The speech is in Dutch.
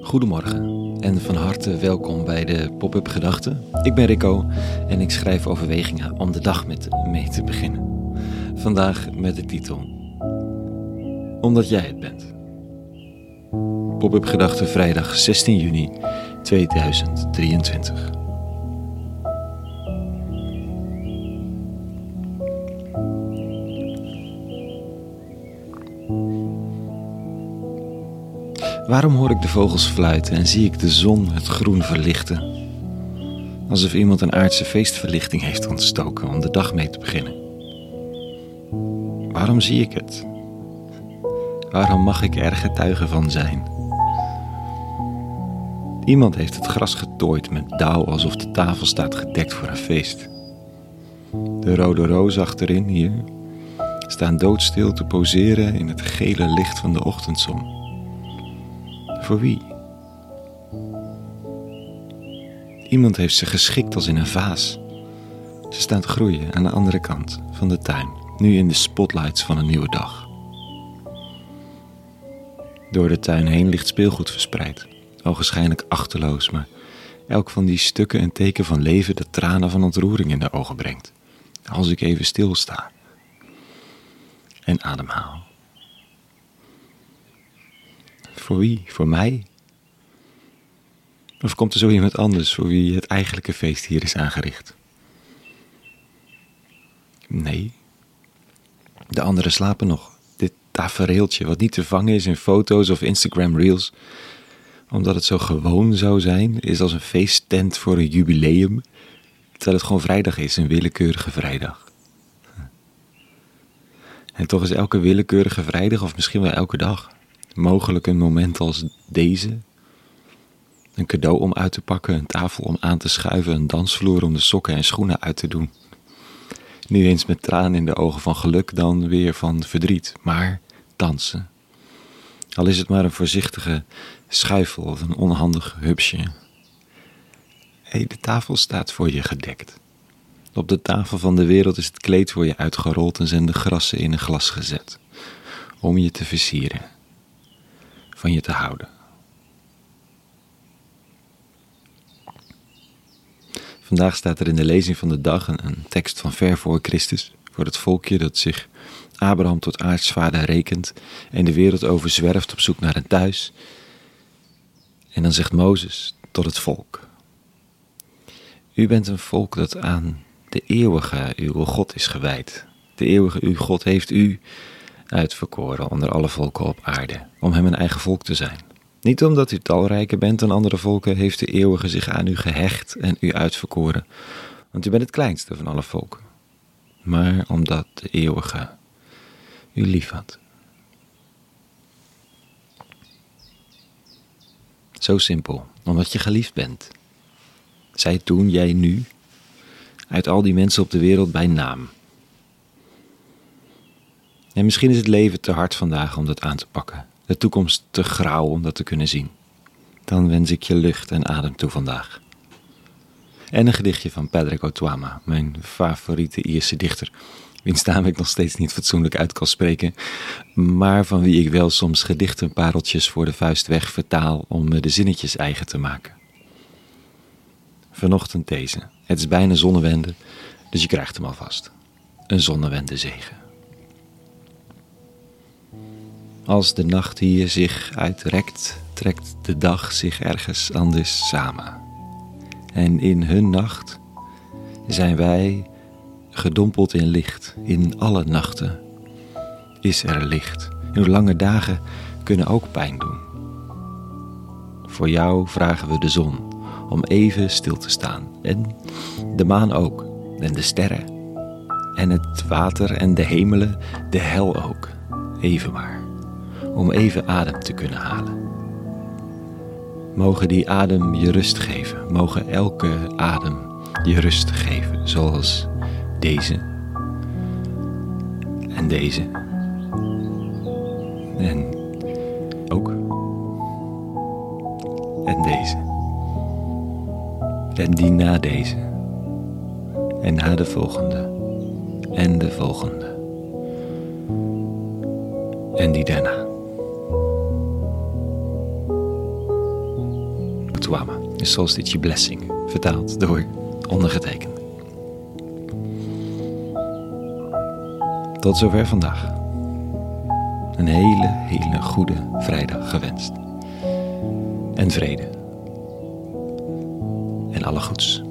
Goedemorgen en van harte welkom bij de Pop-up Gedachten. Ik ben Rico en ik schrijf overwegingen om de dag met mee te beginnen. Vandaag met de titel Omdat jij het bent. Pop-up Gedachten vrijdag 16 juni 2023. Waarom hoor ik de vogels fluiten en zie ik de zon het groen verlichten? Alsof iemand een aardse feestverlichting heeft ontstoken om de dag mee te beginnen. Waarom zie ik het? Waarom mag ik er getuige van zijn? Iemand heeft het gras getooid met dauw alsof de tafel staat gedekt voor een feest. De rode rozen achterin hier staan doodstil te poseren in het gele licht van de ochtendzon. Voor wie? Iemand heeft ze geschikt als in een vaas. Ze staan te groeien aan de andere kant van de tuin, nu in de spotlights van een nieuwe dag. Door de tuin heen ligt speelgoed verspreid, ogenschijnlijk achterloos, maar elk van die stukken een teken van leven dat tranen van ontroering in de ogen brengt. Als ik even stilsta en ademhaal. Voor wie? Voor mij? Of komt er zo iemand anders voor wie het eigenlijke feest hier is aangericht? Nee. De anderen slapen nog. Dit tafereeltje, wat niet te vangen is in foto's of Instagram reels, omdat het zo gewoon zou zijn, is als een feesttent voor een jubileum, terwijl het gewoon vrijdag is, een willekeurige vrijdag. En toch is elke willekeurige vrijdag, of misschien wel elke dag, mogelijk een moment als deze. Een cadeau om uit te pakken, een tafel om aan te schuiven, een dansvloer om de sokken en schoenen uit te doen. Nu eens met tranen in de ogen van geluk, dan weer van verdriet, maar dansen. Al is het maar een voorzichtige schuifel of een onhandig hupsje. Hé, de tafel staat voor je gedekt. Op de tafel van de wereld is het kleed voor je uitgerold en zijn de grassen in een glas gezet. Om je te versieren van je te houden. Vandaag staat er in de lezing van de dag een, tekst van ver voor Christus, voor het volkje dat zich Abraham tot aartsvader rekent en de wereld overzwerft op zoek naar een thuis. En dan zegt Mozes tot het volk: U bent een volk dat aan de eeuwige uw God is gewijd. De eeuwige uw God heeft u uitverkoren onder alle volken op aarde, om hem een eigen volk te zijn. Niet omdat u talrijker bent dan andere volken, heeft de eeuwige zich aan u gehecht en u uitverkoren, want u bent het kleinste van alle volken. Maar omdat de eeuwige u lief had. Zo simpel, omdat je geliefd bent. Zij toen, jij nu, uit al die mensen op de wereld bij naam. En misschien is het leven te hard vandaag om dat aan te pakken. De toekomst te grauw om dat te kunnen zien. Dan wens ik je lucht en adem toe vandaag. En een gedichtje van Patrick Otwama, mijn favoriete Ierse dichter, wiens naam ik nog steeds niet fatsoenlijk uit kan spreken, maar van wie ik wel soms gedichtenpareltjes voor de vuist weg vertaal om me de zinnetjes eigen te maken. Vanochtend deze. Het is bijna zonnewende, dus je krijgt hem alvast. Een zonnewende zegen. Als de nacht hier zich uitrekt, trekt de dag zich ergens anders samen. En in hun nacht zijn wij gedompeld in licht. In alle nachten is er licht. Uw lange dagen kunnen ook pijn doen. Voor jou vragen we de zon om even stil te staan. En de maan ook. En de sterren. En het water en de hemelen, de hel ook. Even maar om even adem te kunnen halen. Mogen die adem je rust geven, mogen elke adem je rust geven, zoals deze en deze en ook en deze en die na deze En na de volgende. En de volgende. En die daarna. Tuama, een solstitie blessing, vertaald door ondergetekend. Tot zover vandaag. Een hele, hele goede vrijdag gewenst. En vrede. En alle goeds.